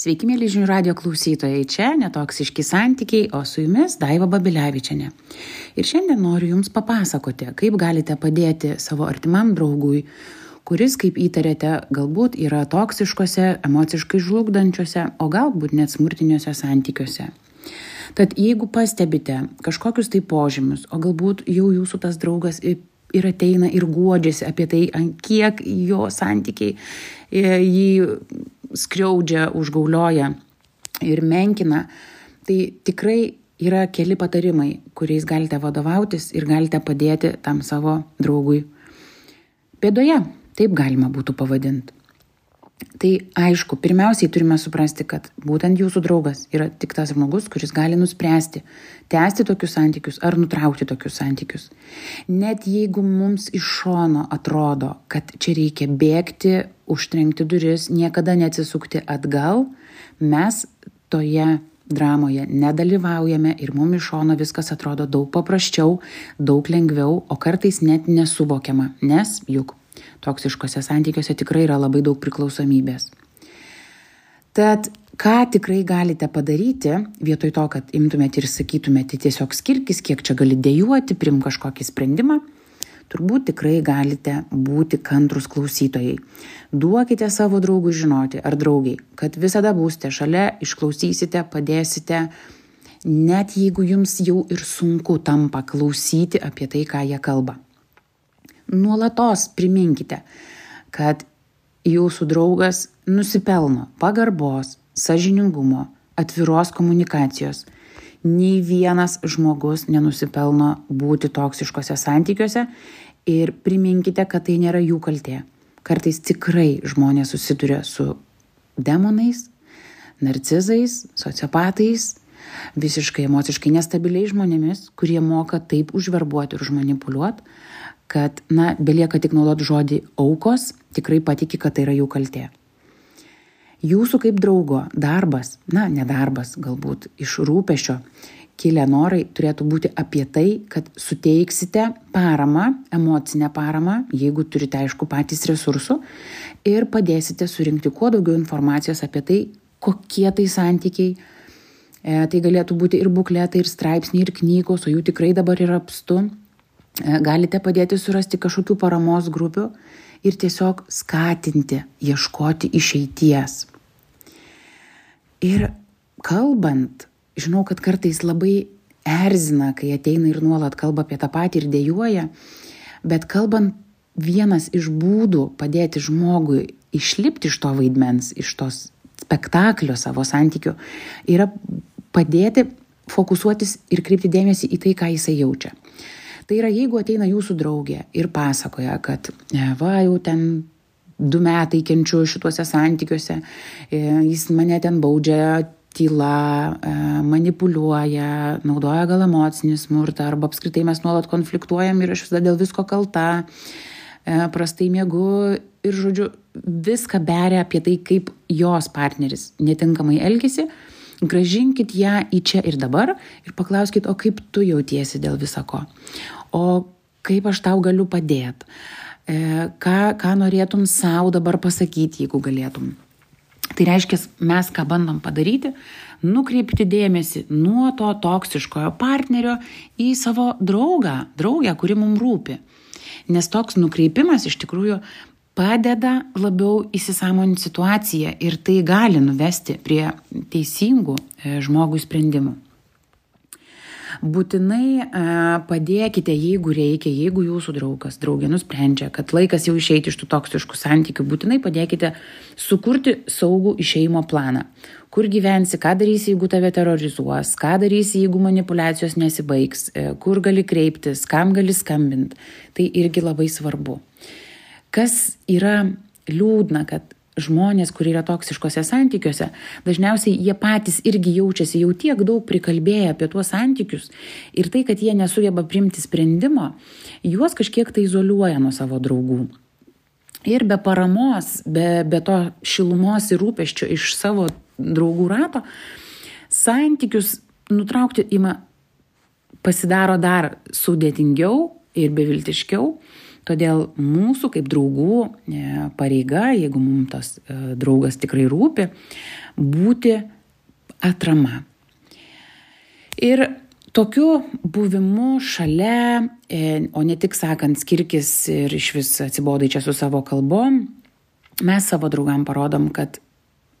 Sveiki, mėly žinių radio klausytojai, čia netoksiški santykiai, o su jumis Daiva Babilevičiane. Ir šiandien noriu jums papasakoti, kaip galite padėti savo artimam draugui, kuris, kaip įtarėte, galbūt yra toksiškose, emociškai žlugdančiose, o galbūt net smurtiniuose santykiuose. Tad jeigu pastebite kažkokius tai požymius, o galbūt jau jūsų tas draugas ir ateina ir guodžiasi apie tai, kiek jo santykiai e, jį skriaudžia, užgaulioja ir menkina, tai tikrai yra keli patarimai, kuriais galite vadovautis ir galite padėti tam savo draugui. Bėdoje, taip galima būtų pavadinti. Tai aišku, pirmiausiai turime suprasti, kad būtent jūsų draugas yra tik tas žmogus, kuris gali nuspręsti, tęsti tokius santykius ar nutraukti tokius santykius. Net jeigu mums iš šono atrodo, kad čia reikia bėgti, užtrenkti duris, niekada neatsisukti atgal, mes toje dramoje nedalyvaujame ir mums iš šono viskas atrodo daug paprasčiau, daug lengviau, o kartais net nesuvokiama, nes juk toksiškose santykiuose tikrai yra labai daug priklausomybės. Tad ką tikrai galite padaryti, vietoj to, kad imtumėte ir sakytumėte tiesiog skirkis, kiek čia gali dėjuoti, prim kažkokį sprendimą, turbūt tikrai galite būti kantrus klausytojai. Duokite savo draugui žinoti ar draugiai, kad visada būsite šalia, išklausysite, padėsite, net jeigu jums jau ir sunku tampa klausyti apie tai, ką jie kalba. Nuolatos priminkite, kad jūsų draugas nusipelno pagarbos, sažiningumo, atviros komunikacijos nei vienas žmogus nenusipelno būti toksiškose santykiuose ir priminkite, kad tai nėra jų kaltė. Kartais tikrai žmonės susiduria su demonais, narcizais, sociopatais, visiškai emociškai nestabiliais žmonėmis, kurie moka taip užverbuoti ir užmanipuliuoti, kad, na, belieka tik naudoti žodį aukos, tikrai patiki, kad tai yra jų kaltė. Jūsų kaip draugo darbas na ne darbas galbūt iš rūpesčio kilę norai turėtų būti apie tai kad suteiksite paramą emocinę paramą jeigu turite aišku patys resursų ir padėsite surinkti kuo daugiau informacijos apie tai kokie tai santykiai e, tai galėtų būti ir bukletai ir straipsniai ir knygos o jų tikrai dabar yra apstu galite padėti surasti kažkokių paramos grupių ir tiesiog skatinti ieškoti išeities. Ir kalbant žinau kad kartais labai erzina kai ateina ir nuolat kalba apie tą patį ir dejuoja bet kalbant vienas iš būdų padėti žmogui išlipti iš to vaidmens iš tos spektaklio savo santykių yra padėti fokusuotis ir kreipti dėmesį į tai ką jisai jaučia tai yra jeigu ateina jūsų draugė ir pasakoja kad e, va jau ten du metai kenčiu šituose santykiuose, e, jis mane ten baudžia tyla, e, manipuliuoja, naudoja gal emocinį smurtą arba apskritai mes nuolat konfliktuojam ir aš visada dėl visko kalta, prastai miegu ir, žodžiu, viską beria apie tai, kaip jos partneris netinkamai elgesi, gražinkit ją į čia ir dabar ir paklauskit, o kaip tu jautiesi dėl visako, o kaip aš tau galiu padėti E, ką, ką norėtum savo dabar pasakyti, jeigu galėtum. Tai reiškia, mes ką bandom padaryti, nukreipti dėmesį nuo to toksiškojo partnerio į savo draugą, draugę, kuri mums rūpi. Nes toks nukreipimas iš tikrųjų padeda labiau įsisamoninti situaciją ir tai gali nuvesti prie teisingų e, žmogui sprendimų būtinai a, padėkite, jeigu reikia, jeigu jūsų draugas, draugė nusprendžia, kad laikas jau išeiti iš tų toksiškų santykių, būtinai padėkite sukurti saugų išeimo planą. Kur gyvensi, ką darysi, jeigu tave terrorizuos, ką darysi, jeigu manipulacijos nesibaigs, e, kur gali kreiptis, kam gali skambinti. Tai irgi labai svarbu. Kas yra liūdna, kad žmonės, kurie yra toksiškose santykiuose, dažniausiai jie patys irgi jaučiasi jau tiek daug prikalbėję apie tuos santykius ir tai, kad jie nesugeba primti sprendimo, juos kažkiek tai izoliuoja nuo savo draugų. Ir be paramos, be, be to šilumos ir rūpeščio iš savo draugų rato, santykius nutraukti ima pasidaro dar sudėtingiau ir beviltiškiau Todėl mūsų kaip draugų e, pareiga, jeigu mums tas e, draugas tikrai rūpi, būti atrama. Ir tokiu buvimu šalia, e, o ne tik sakant, skirkis ir iš vis atsibodai čia su savo kalbom, mes savo draugam parodom, kad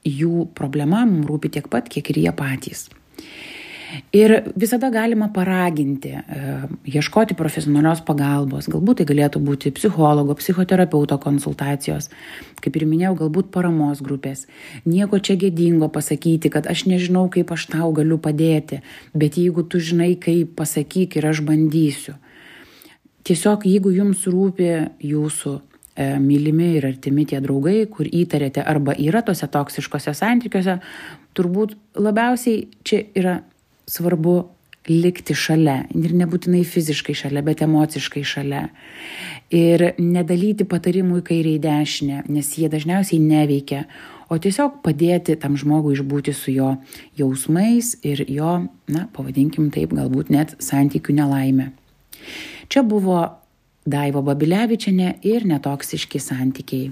jų problema mums rūpi tiek pat, kiek ir jie patys. Ir visada galima paraginti, e, ieškoti profesionalios pagalbos. Galbūt tai galėtų būti psichologo, psichoterapeuto konsultacijos, kaip ir minėjau, galbūt paramos grupės. Nieko čia gėdingo pasakyti, kad aš nežinau, kaip aš tau galiu padėti, bet jeigu tu žinai, kaip pasakyk ir aš bandysiu. Tiesiog jeigu jums rūpi jūsų E, mylimi ir artimi tie draugai, kur įtarėte arba yra tose toksiškose santykiuose, turbūt labiausiai čia yra svarbu likti šalia ir nebūtinai fiziškai šalia, bet emociškai šalia. Ir nedalyti patarimų į kairę į dešinę, nes jie dažniausiai neveikia, o tiesiog padėti tam žmogui išbūti su jo jausmais ir jo, na, pavadinkim taip, galbūt net santykių nelaimė. Čia buvo Daiva Babilevičiane ir netoksiški santykiai.